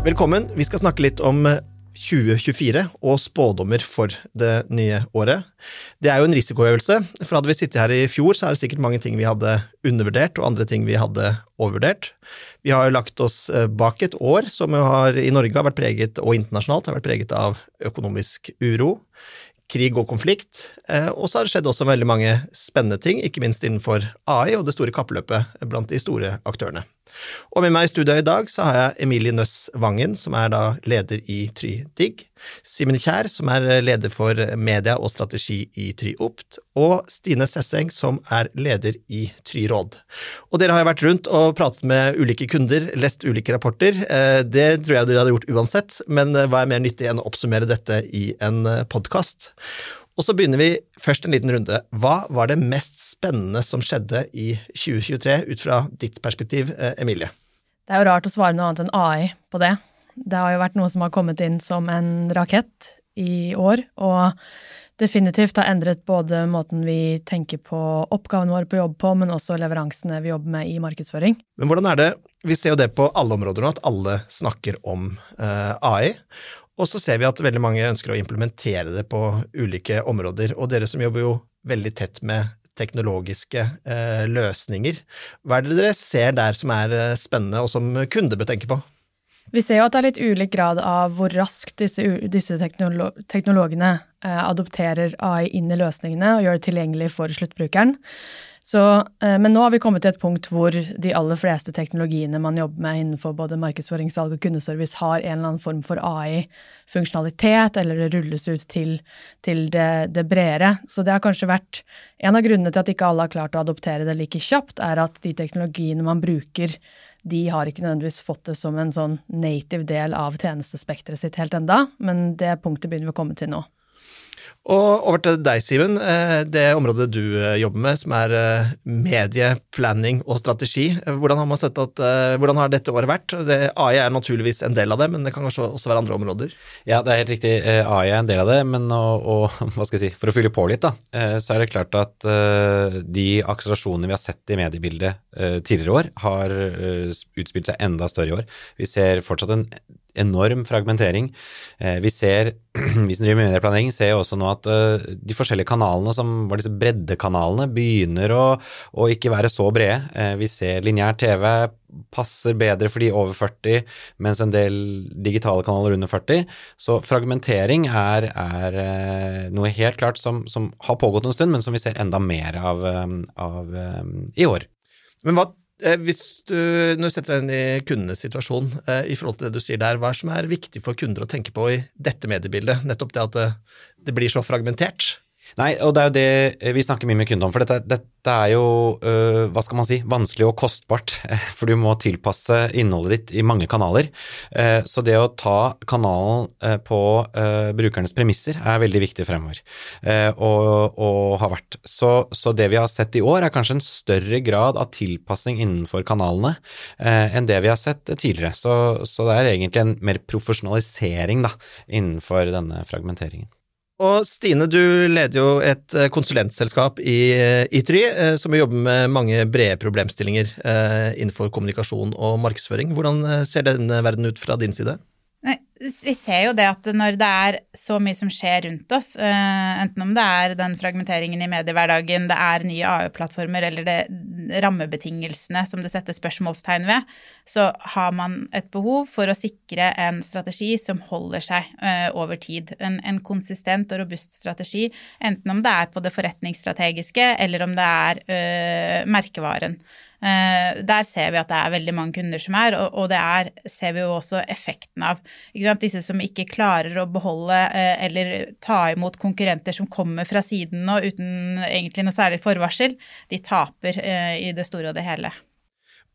Velkommen. Vi skal snakke litt om 2024 og spådommer for det nye året. Det er jo en risikoøvelse, for hadde vi sittet her i fjor, så er det sikkert mange ting vi hadde undervurdert, og andre ting vi hadde overvurdert. Vi har jo lagt oss eh, bak et år som har, i Norge har vært preget, og internasjonalt har vært preget av økonomisk uro, krig og konflikt, eh, og så har det skjedd også veldig mange spennende ting, ikke minst innenfor AI og det store kappløpet blant de store aktørene. Og med meg i studio i dag så har jeg Emilie Nøss Vangen, som er da leder i TryDigg, Simen Kjær, som er leder for media og strategi i TryOpt, og Stine Sesseng, som er leder i TryRåd. Og dere har jo vært rundt og pratet med ulike kunder, lest ulike rapporter. Eh, det tror jeg dere hadde gjort uansett, men hva er mer nyttig enn å oppsummere dette i en podkast? Og så begynner vi først en liten runde. Hva var det mest spennende som skjedde i 2023, ut fra ditt perspektiv, eh, Emilie? Det er jo rart å svare noe annet enn AI på det. Det har jo vært noe som har kommet inn som en rakett i år, og definitivt har endret både måten vi tenker på oppgavene våre på jobb på, men også leveransene vi jobber med i markedsføring. Men hvordan er det, vi ser jo det på alle områder nå, at alle snakker om eh, AI. Og så ser vi at veldig mange ønsker å implementere det på ulike områder. Og dere som jobber jo veldig tett med teknologiske eh, løsninger, hva er det dere ser der som er eh, spennende, og som kunde bør tenke på? Vi ser jo at det er litt ulik grad av hvor raskt disse, disse teknolo teknologene eh, adopterer AI inn i løsningene og gjør det tilgjengelig for sluttbrukeren. Så, eh, men nå har vi kommet til et punkt hvor de aller fleste teknologiene man jobber med innenfor både markedsføring, salg og kundeservice, har en eller annen form for AI-funksjonalitet, eller det rulles ut til, til det, det, bredere. Så det har kanskje vært En av grunnene til at ikke alle har klart å adoptere det like kjapt, er at de teknologiene man bruker, de har ikke nødvendigvis fått det som en sånn native del av tjenestespekteret sitt helt enda, men det punktet begynner vi å komme til nå. Og over til deg, Simen. Eh, det området du eh, jobber med, som er eh, medieplanning og strategi. Hvordan har at, hvordan har dette året vært? AI er naturligvis en del av det, men det kan kanskje også være andre områder? Ja, det er helt riktig. AI er en del av det, men og, og, hva skal jeg si, for å fylle på litt, da, så er det klart at de akselerasjonene vi har sett i mediebildet tidligere år, har utspilt seg enda større i år. Vi ser fortsatt en enorm fragmentering. Eh, vi ser, vi som driver med medieplanlegging, ser jo også nå at eh, de forskjellige kanalene som var disse breddekanalene, begynner å, å ikke være så brede. Eh, vi ser lineær TV passer bedre for de over 40, mens en del digitale kanaler under 40. Så fragmentering er, er noe helt klart som, som, har pågått en stund, men som vi ser enda mer av, av i år. Men hva hvis du, når du setter deg inn i kundenes situasjon, eh, i forhold til det du sier der, hva er som er viktig for kunder å tenke på i dette mediebildet? Nettopp det at det, det blir så fragmentert? Nei, og det er jo det eh, vi snakker mye med kunder om. For dette, dette er jo, øh, hva skal man si, vanskelig og kostbart. For du må tilpasse innholdet ditt i mange kanaler. Eh, så det å ta kanalen eh, på øh, brukernes premisser er veldig viktig fremover. Eh, og, og, har vært. Så, så, det vi har sett i år, er kanskje en større grad av tilpassing innenfor kanalene eh, enn det vi har sett tidligere. Så, så det er egentlig en mer profesjonalisering da, innenfor denne fragmenteringen. Og Stine, du leder jo et eh, konsulentselskap i, Ytry, Try, eh, som jobber med mange brede problemstillinger innenfor kommunikasjon og markedsføring. Hvordan ser denne verden ut fra din side? vi ser jo det at når det er så mye som skjer rundt oss, enten om det er den fragmenteringen i mediehverdagen, det er nye AU-plattformer eller det rammebetingelsene som det setter spørsmålstegn ved, så har man et behov for å sikre en strategi som holder seg uh, over tid. En, en, konsistent og robust strategi, enten om det er på det forretningsstrategiske eller om det er uh, merkevaren. Eh, der ser vi at det er veldig mange kunder som er, og, det er, ser vi jo også effekten av. Disse som ikke klarer å beholde eh, eller ta imot konkurrenter som kommer fra siden nå uten egentlig noe særlig forvarsel, de taper eh, i det store og det hele.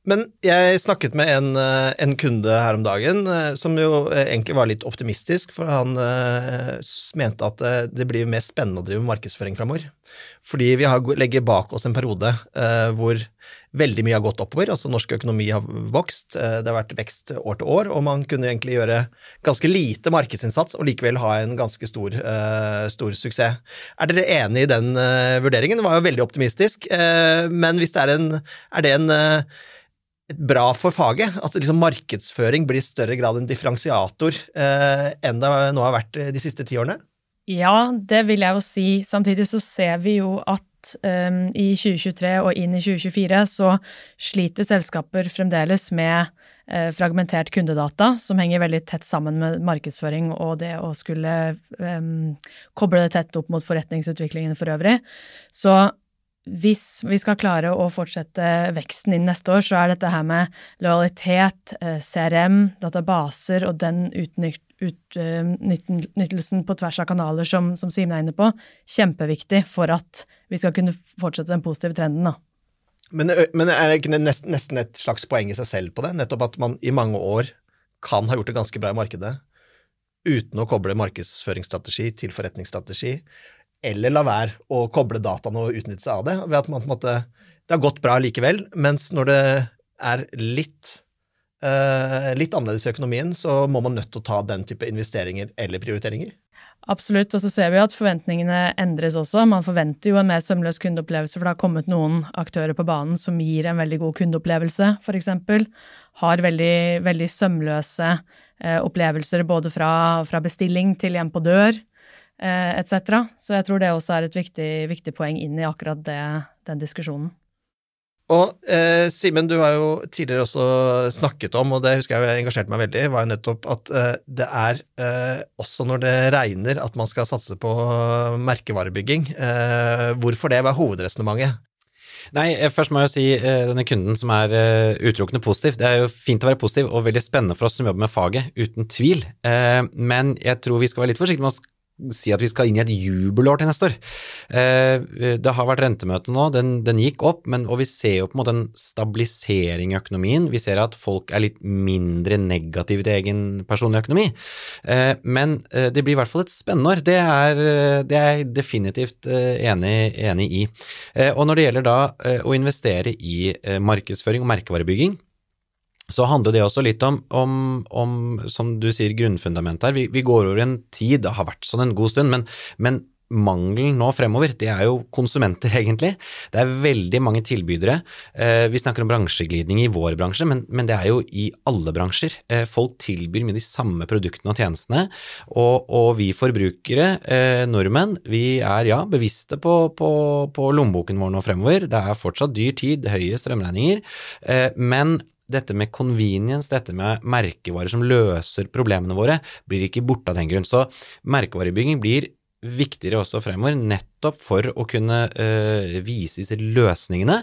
Men jeg snakket med en, en, kunde her om dagen som jo egentlig var litt optimistisk, for han mente at det blir mer spennende å drive med markedsføring framover. Fordi vi har, legger bak oss en periode hvor veldig mye har gått oppover. altså Norsk økonomi har vokst, eh, det har vært vekst år til år, og man kunne egentlig gjøre ganske lite markedsinnsats og likevel ha en ganske stor, stor suksess. Er dere enig i den vurderingen? Det var jo veldig optimistisk, men hvis det er en Er det en bra for faget. At liksom markedsføring blir i større grad en differensiator eh, enn det nå har vært de siste ti årene? Ja, det vil jeg jo si. Samtidig så ser vi jo at um, i 2023 og inn i 2024 så sliter selskaper fremdeles med uh, fragmentert kundedata, som henger veldig tett sammen med markedsføring og det å skulle um, koble det tett opp mot forretningsutviklingen for øvrig. Så hvis vi skal klare å fortsette veksten inn neste år, så er dette her med lojalitet, eh, CRM, databaser og den utnyttelsen på tvers av kanaler som, som Simen er inne på, kjempeviktig for at vi skal kunne fortsette den positive trenden. da. Men, men er det ikke nesten et slags poeng i seg selv på det? Nettopp at man i mange år kan ha gjort det ganske bra i markedet uten å koble markedsføringsstrategi til forretningsstrategi, eller la være å koble dataene og utnytte seg av det, ved at man på en måte Det har gått bra likevel, mens når det er litt uh, litt annerledes i økonomien, så må man nødt til å ta den type investeringer eller prioriteringer. Absolutt, og så ser vi at forventningene endres også. Man forventer jo en mer sømløs kundeopplevelse, for det har kommet noen aktører på banen som gir en veldig god kundeopplevelse, f.eks. Har veldig, veldig sømløse eh, opplevelser både fra, fra bestilling til hjem på dør eh, etc. Så jeg tror det også er et viktig, viktig poeng inn i akkurat det, den diskusjonen. Og eh, Simen, du har jo tidligere også snakket om, og det husker jeg engasjerte meg veldig, var jo nettopp at eh, det er eh, også når det regner at man skal satse på merkevarebygging. Eh, hvorfor det? Hva er hovedresonnementet? Nei, eh, først må jeg jo si denne kunden som er utelukkende positiv. Det er jo fint å være positiv og veldig spennende for oss som jobber med faget, uten tvil. Men jeg tror vi skal være litt forsiktige med å si at vi skal inn i et jubelår til neste år. Eh, det har vært rentemøte nå, den, den gikk opp, men, og vi ser jo på en måte en stabilisering i økonomien. Vi ser at folk er litt mindre negative til egen personlig økonomi. Eh, men eh, det blir i hvert fall et spennende år. Det er, det er jeg definitivt enig, enig i. Og når det gjelder da å investere i markedsføring og merkevarebygging, så handler det også litt om, om, om som du sier, grunnfundamentet her. Vi, vi, går over en tid, det har vært sånn en god stund, men, men mangelen nå fremover, det er jo konsumenter, egentlig. Det er veldig mange tilbydere. Eh, vi snakker om bransjeglidning i vår bransje, men, men, det er jo i alle bransjer. Eh, folk tilbyr med de samme produktene og tjenestene, og, og vi forbrukere, eh, nordmenn, vi er ja bevisste på, på, på, lommeboken vår nå fremover. Det er fortsatt dyr tid, høye strømregninger, men dette med convenience, dette med merkevarer som løser problemene våre, blir ikke borte av den grunn. Så merkevarebygging blir viktigere også fremover, nettopp for å kunne uh, vise disse løsningene.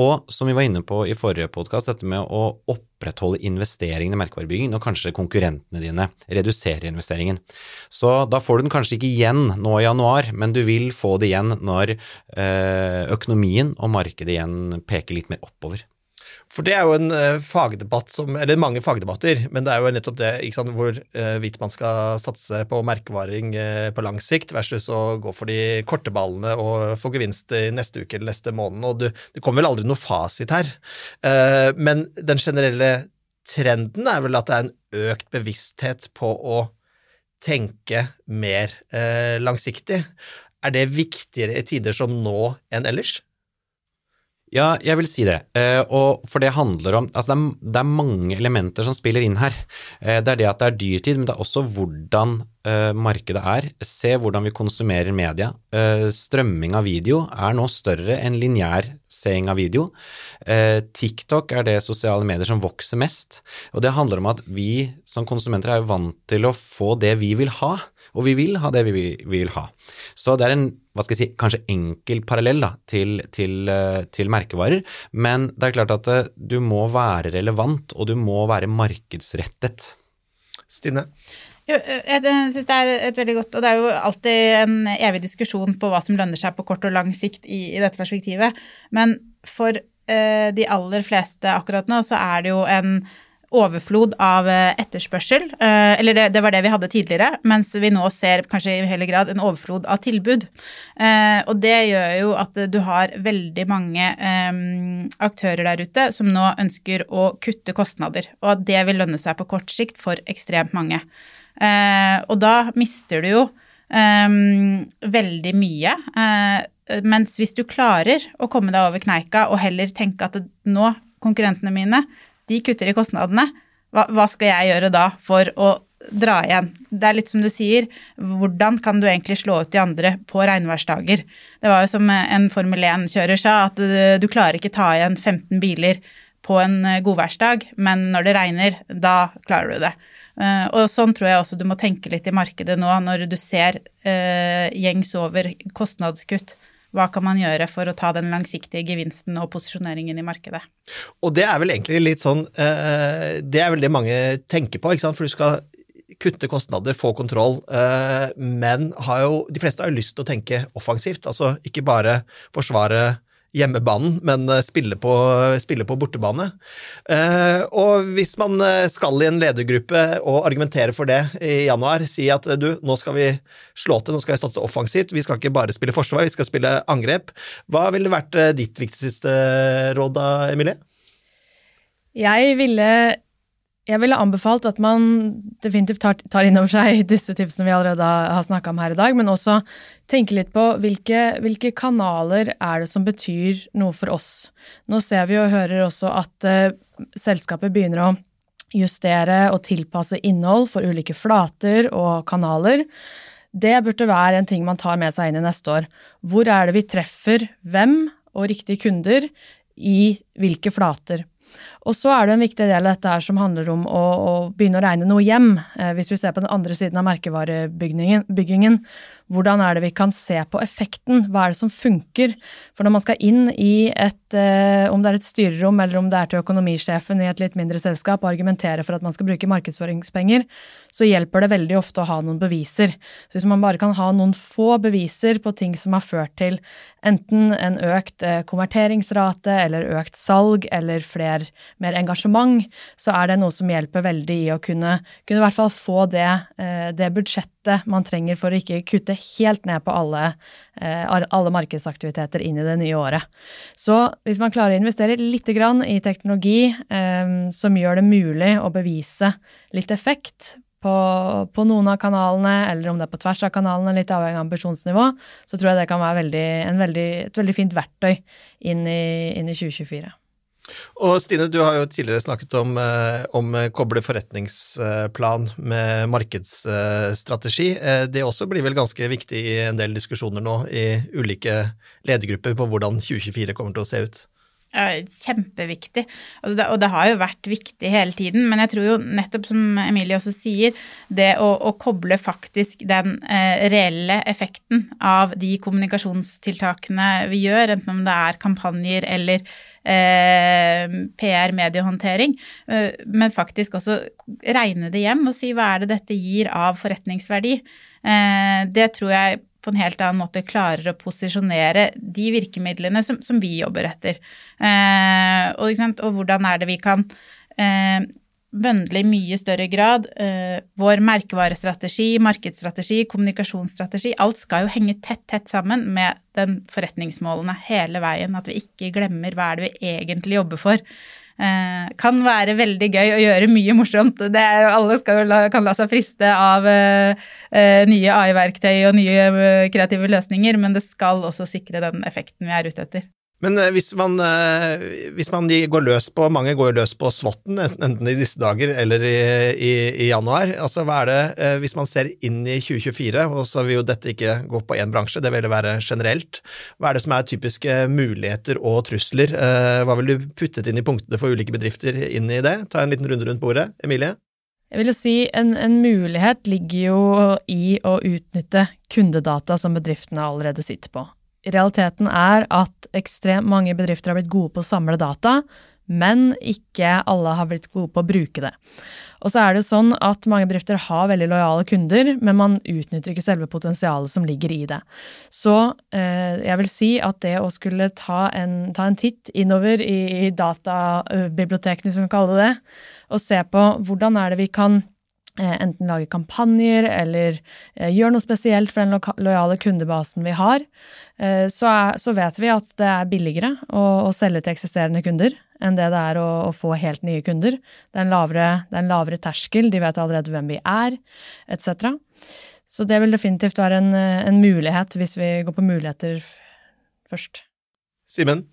Og som vi var inne på i forrige podkast, dette med å opprettholde investeringene i merkevarebygging når kanskje konkurrentene dine reduserer investeringen. Så da får du den kanskje ikke igjen nå i januar, men du vil få det igjen når uh, økonomien og markedet igjen peker litt mer oppover. For det er jo en uh, fagdebatt som Eller mange fagdebatter, men det er jo nettopp det sant, hvor uh, man skal satse på merkevaring uh, på lang sikt versus å gå for de korte ballene og få gevinst i neste uke eller neste måned. Og du, det kommer vel aldri noe fasit her. Men den generelle trenden er vel at det er en økt bevissthet på å tenke mer langsiktig. Er det viktigere i tider som nå enn ellers? Ja, jeg vil si det. Eh, og for det handler om Altså, det er, det er, mange elementer som spiller inn her. Eh, det er det at det er dyrtid, men det er også hvordan markedet er. Se hvordan vi konsumerer media. Uh, strømming av video er nå større enn lineær seing av video. Uh, TikTok er det sosiale medier som vokser mest. Og det handler om at vi som konsumenter er vant til å få det vi vil ha. Og vi vil ha det vi vil ha. Så det er en hva skal jeg si, kanskje enkel parallell da, til, til, eh, til, merkevarer, men det er klart at eh, du må være relevant, og du må være markedsrettet. Stine? Eh, jeg synes det er et veldig godt, og det er jo alltid en evig diskusjon på hva som lønner seg på kort og lang sikt i, i dette perspektivet, men for uh, de aller fleste akkurat nå så er det jo en overflod av eh, etterspørsel. Eh, eller det, det, var det vi hadde tidligere, mens vi nå ser kanskje i hele grad en overflod av tilbud. Eh, og det gjør jo at du har veldig mange aktører der ute som nå ønsker å kutte kostnader, og at det vil lønne seg på kort sikt for ekstremt mange. Og da mister du jo veldig mye. Mens hvis du klarer å komme deg over kneika og heller tenke at nå konkurrentene mine, de kutter i kostnadene. Hva, hva skal jeg gjøre da for å dra igjen? Det er litt som du sier, hvordan kan du egentlig slå ut de andre på regnværsdager? Det var jo som en Formel 1-kjører sa, at du, du klarer ikke ta igjen 15 biler på en godværsdag, men når det regner, da klarer du det. Uh, og sånn tror jeg også du må tenke litt i markedet nå, når du ser uh, gjengs over kostnadskutt hva kan man gjøre for å ta den langsiktige gevinsten og posisjoneringen i markedet? Og det er vel egentlig litt sånn eh, Det er vel det mange tenker på, ikke sant? for du skal kutte kostnader, få kontroll, eh, men jo, de fleste har jo lyst til å tenke offensivt. Altså ikke bare forsvare hjemmebanen, men eh, spille på, spille på bortebane. Eh, og hvis man eh, skal i en ledergruppe og argumentere for det i januar, si at du, nå skal vi slå til, nå skal vi satse offensivt, vi skal ikke bare spille forsvar, vi skal spille angrep. Hva ville vært ditt viktigste råd da, Emilie? Jeg ville jeg ville anbefalt at man definitivt tar, tar inn over seg disse tipsene vi allerede har snakka om her i dag, men også tenke litt på hvilke, hvilke, kanaler er det som betyr noe for oss. Nå ser vi og hører også at uh, selskapet begynner å justere og tilpasse innhold for ulike flater og kanaler. Det burde være en ting man tar med seg inn i neste år. Hvor er det vi treffer hvem og riktige kunder i hvilke flater? Og så er det en viktig del av dette her som handler om å, å begynne å regne noe hjem. Eh, hvis vi ser på den andre siden av merkevarebyggingen, hvordan er det vi kan se på effekten? Hva er det som funker? For når man skal inn i et, eh, om det er et styrerom eller om det er til økonomisjefen i et litt mindre selskap, og argumentere for at man skal bruke markedsføringspenger, så hjelper det veldig ofte å ha noen beviser. Så hvis man bare kan ha noen få beviser på ting som har ført til enten en økt eh, konverteringsrate eller økt salg eller fler, mer engasjement, så er det noe som hjelper veldig i å kunne, kunne i hvert fall få det, eh, det budsjettet man trenger for å ikke kutte helt ned på alle, eh, alle markedsaktiviteter inn i det nye året. Så hvis man klarer å investere litt i teknologi som gjør det mulig å bevise litt effekt på, på, noen av kanalene, eller om det er på tvers av kanalene, litt avhengig av ambisjonsnivå, så tror jeg det kan være veldig, veldig, et veldig fint verktøy inn i, inn i, 2024. Og Stine, du har jo tidligere snakket om, å om koble forretningsplan med markedsstrategi. Eh, det også blir vel ganske viktig i en del diskusjoner nå i ulike ledergrupper på hvordan 2024 kommer til å se ut? Kjempeviktig. Altså det, og det har jo vært viktig hele tiden. Men jeg tror jo nettopp som Emilie også sier, det å, å koble faktisk den eh, reelle effekten av de kommunikasjonstiltakene vi gjør, enten om det er kampanjer eller eh, PR-mediehåndtering, eh, men faktisk også regne det hjem og si hva er det dette gir av forretningsverdi. Eh, det tror jeg på en helt annen måte klarer å posisjonere de virkemidlene som, som vi jobber etter. Eh, og, og, hvordan er det vi kan eh, bøndle i mye større grad eh, vår merkevarestrategi, markedsstrategi, kommunikasjonsstrategi. Alt skal jo henge tett, tett sammen med den forretningsmålene hele veien. At vi ikke glemmer hva er det vi egentlig jobber for. Eh, kan være veldig gøy å gjøre mye morsomt. Er, alle la, kan la seg friste av eh nye AI-verktøy og nye kreative løsninger, men det skal også sikre den effekten vi er ute etter. Men eh, hvis man, eh, hvis man går løs på, mange går løs på SWOT-en, enten i disse dager eller i, i, i, januar, altså hva er det, eh, hvis man ser inn i 2024, og så vil jo dette ikke gå på én bransje, det vil være generelt, hva er det som er typiske muligheter og trusler? Hva vil du puttet inn i punktene for ulike bedrifter inn i det? Ta en liten runde rundt bordet. Emilie? Jeg vil jo si en, en mulighet ligger jo i å utnytte kundedata som bedriftene allerede sitter på realiteten er at ekstremt mange bedrifter har blitt gode på å samle data, men ikke alle har blitt gode på å bruke det. Og så er det sånn at mange bedrifter har veldig lojale kunder, men man utnytter ikke selve potensialet som ligger i det. Så eh, jeg vil si at det å skulle ta en, ta en titt innover i, i databibliotekene, som vi kaller det, og se på hvordan er det vi kan enten lage kampanjer eller eh, gjøre noe spesielt for den lojale kundebasen vi har, eh, så, er, så, vet vi at det er billigere å, å, selge til eksisterende kunder enn det det er å, å få helt nye kunder. Det er, lavere, det er, en lavere, terskel, de vet allerede hvem vi er, etc. Så det vil definitivt være en, en mulighet hvis vi går på muligheter først. Simen?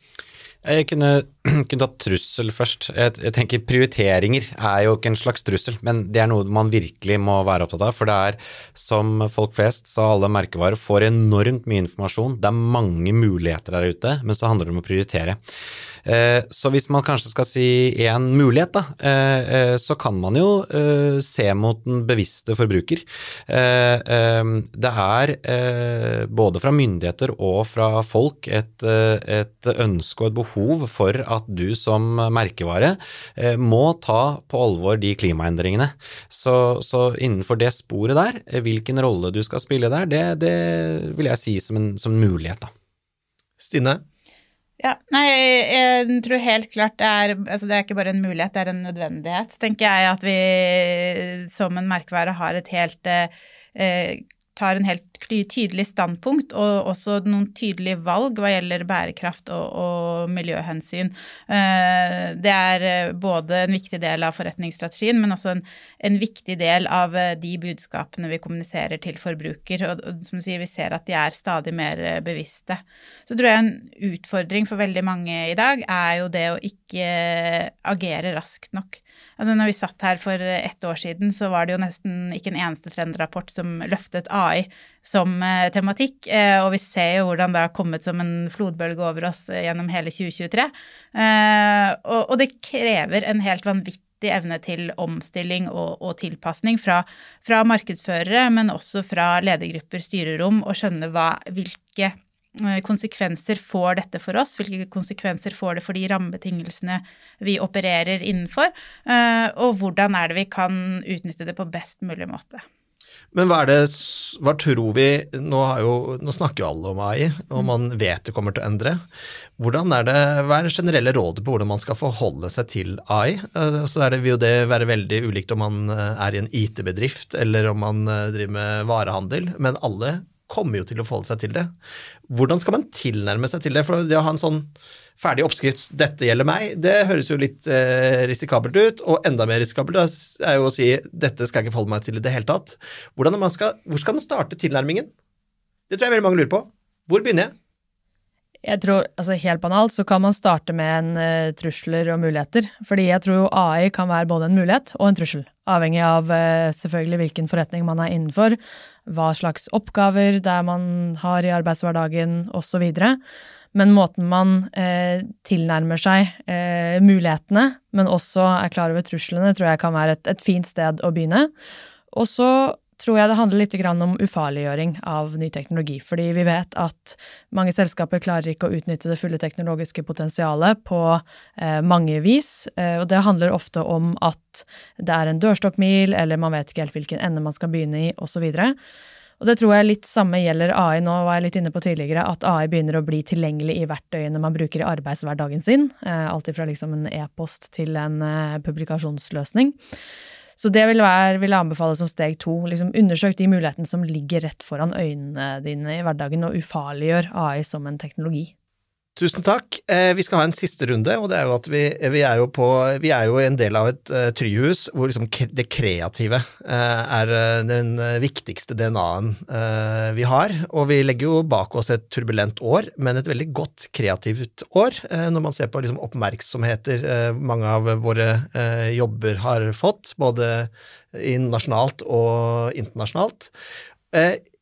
Jeg kunne kunne tatt trussel først. Jeg, jeg, tenker Prioriteringer er jo ikke en slags trussel, men det er noe man virkelig må være opptatt av. For det er, som folk flest sa, alle merkevarer får enormt mye informasjon. Det er mange muligheter der ute, men så handler det om å prioritere. Eh, så hvis man kanskje skal si en mulighet, da, eh, eh, så kan man jo se mot den bevisste forbruker. Det er både fra myndigheter og fra folk et, et ønske og et behov for at du som merkevare må ta på alvor de klimaendringene. Så, så innenfor det sporet der, hvilken rolle du skal spille der, det, det vil jeg si som en, som en mulighet, da. Stine? Ja, nei, jeg tror helt klart det er Altså, det er ikke bare en mulighet, det er en nødvendighet, tenker jeg, at vi som en merkevare har et helt eh, tar en helt tydelig standpunkt og også noen tydelige valg hva gjelder bærekraft og, og miljøhensyn. Eh, det er eh, både en viktig del av forretningsstrategien, men også en, en viktig del av eh, de budskapene vi kommuniserer til forbruker. Og, og som du sier, vi ser at de er stadig mer bevisste. Så tror jeg en utfordring for veldig mange i dag er jo det å ikke agere raskt nok. Altså, når vi satt her for ett år siden, så var det jo nesten ikke en eneste trendrapport som løftet AI som eh, tematikk. Eh, og vi ser jo hvordan det har kommet som en flodbølge over oss eh, gjennom hele 2023. Eh, og, det krever en helt vanvittig evne til omstilling og, og tilpasning fra, fra, markedsførere, men også fra ledergrupper, styrerom, og skjønne hva, hvilke konsekvenser får dette for oss? Hvilke konsekvenser får det for de rammebetingelsene vi opererer innenfor? Eh, og hvordan er det vi kan utnytte det på best mulig måte? Men hva er det, hva tror vi nå, jo, nå, snakker jo alle om AI, og man vet det kommer til å endre. Hvordan er det, Hva er det generelle rådet på hvordan man skal forholde seg til AI? Eh, så er det, vil jo det være veldig ulikt om man er i en IT-bedrift eller om man driver med varehandel, men alle kommer jo til å forholde seg til det. Hvordan skal man tilnærme seg til det? For det å ha en sånn ferdig oppskrift 'dette gjelder meg', det høres jo litt eh, risikabelt ut. Og enda mer risikabelt er jo å si 'dette skal jeg ikke forholde meg til i det hele tatt'. Skal, hvor skal man starte tilnærmingen? Det tror jeg veldig mange lurer på. Hvor begynner jeg? Jeg tror, altså Helt banalt så kan man starte med en uh, trusler og muligheter. Fordi jeg tror AI kan være både en mulighet og en trussel. Avhengig av uh, selvfølgelig hvilken forretning man er innenfor, hva slags oppgaver det er man har i arbeidshverdagen osv. Men måten man eh, tilnærmer seg mulighetene, men også er klar over truslene, tror jeg kan være et, et fint sted å begynne. Og så tror jeg det handler litt om ufarliggjøring av ny teknologi. Fordi vi vet at mange selskaper klarer ikke å utnytte det fulle teknologiske potensialet på eh, mange vis. Eh, og det handler ofte om at det er en dørstokkmil, eller man vet ikke helt hvilken ende man skal begynne i, osv. Og det tror jeg litt samme gjelder AI. Nå var jeg litt inne på tidligere at AI begynner å bli tilgjengelig i verktøyene man bruker i arbeidshverdagen sin. Eh, alt fra liksom en e-post til en publikasjonsløsning. Så det vil, være, vil jeg anbefale som steg to. Liksom undersøk de mulighetene som ligger rett foran øynene dine i hverdagen, og ufarliggjør AI som en teknologi. Tusen takk. Eh, vi skal ha en siste runde, og det er jo at vi, vi, er, jo på, vi er, jo en del av et uh, tryhus hvor liksom det kreative uh, er uh, den viktigste DNA-en vi har. Og vi legger jo bak oss et turbulent år, men et veldig godt kreativt år, når man ser på liksom, oppmerksomheter mange av våre jobber har fått, både nasjonalt og internasjonalt.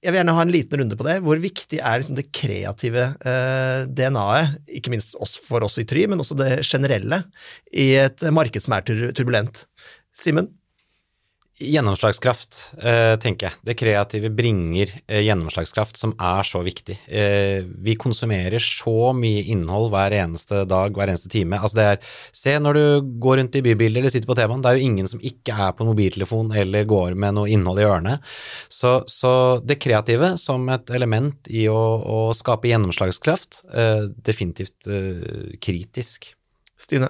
Jeg vil gjerne ha en liten runde på det. Hvor viktig er liksom det kreative eh, DNA-et, ikke minst oss, for oss i Try, men også det generelle, i et marked som er turbulent? Simen? Gjennomslagskraft, eh, tenker jeg. Det kreative bringer eh, gjennomslagskraft, som er så viktig. Eh, vi konsumerer så mye innhold hver eneste dag, hver eneste time. Altså det er, Se når du går rundt i bybildet eller sitter på T-banen, det er jo ingen som ikke er på mobiltelefon eller går med noe innhold i ørene. Så, så det kreative som et element i å, å skape gjennomslagskraft, definitivt kritisk. Stine?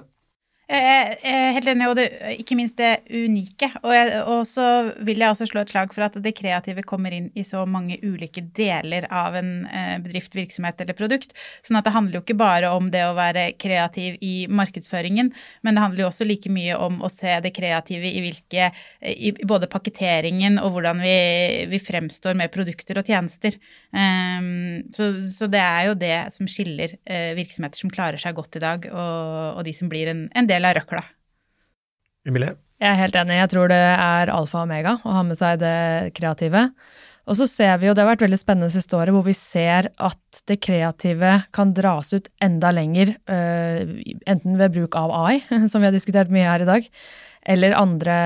Helt enig, og det, ikke minst det unike. Og, jeg, og, så vil jeg også slå et slag for at det kreative kommer inn i så mange ulike deler av en eh, bedrift, virksomhet eller produkt. Sånn at det handler jo ikke bare om det å være kreativ i markedsføringen, men det handler jo også like mye om å se det kreative i hvilke I både pakketteringen og hvordan vi, vi fremstår med produkter og tjenester. Um, så, så, det er jo det som skiller uh, virksomheter som klarer seg godt i dag, og, og de som blir en, en del del av røkla. Emilie? Jeg er helt enig. Jeg tror det er alfa og omega å ha med seg det kreative. Og så ser vi jo, det har vært veldig spennende siste året, hvor vi ser at det kreative kan dras ut enda lenger, uh, enten ved bruk av AI, som vi har diskutert mye her i dag, eller andre,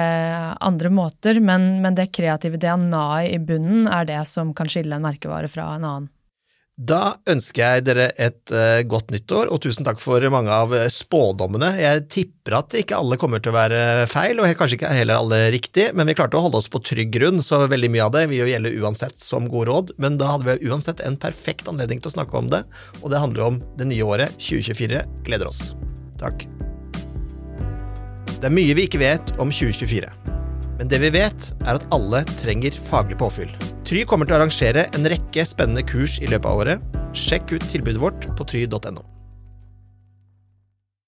andre måter. Men, men det kreative DNA-et i bunnen er det som kan skille en merkevare fra en annen. Da ønsker jeg dere et uh, godt nyttår, og tusen takk for mange av eh, spådommene. Jeg tipper at ikke alle kommer til å være feil, og kanskje ikke heller alle riktig, men vi klarte å holde oss på trygg grunn, så veldig mye av det vil jo gjelde uansett som god råd. Men da hadde vi uansett en perfekt anledning til å snakke om det, og det handler om det nye året 2024. Gleder oss. Takk. Det er mye vi ikke vet om 2024. Men det vi vet, er at alle trenger faglig påfyll. Try kommer til å arrangere en rekke spennende kurs i løpet av året. Sjekk ut tilbudet vårt på try.no.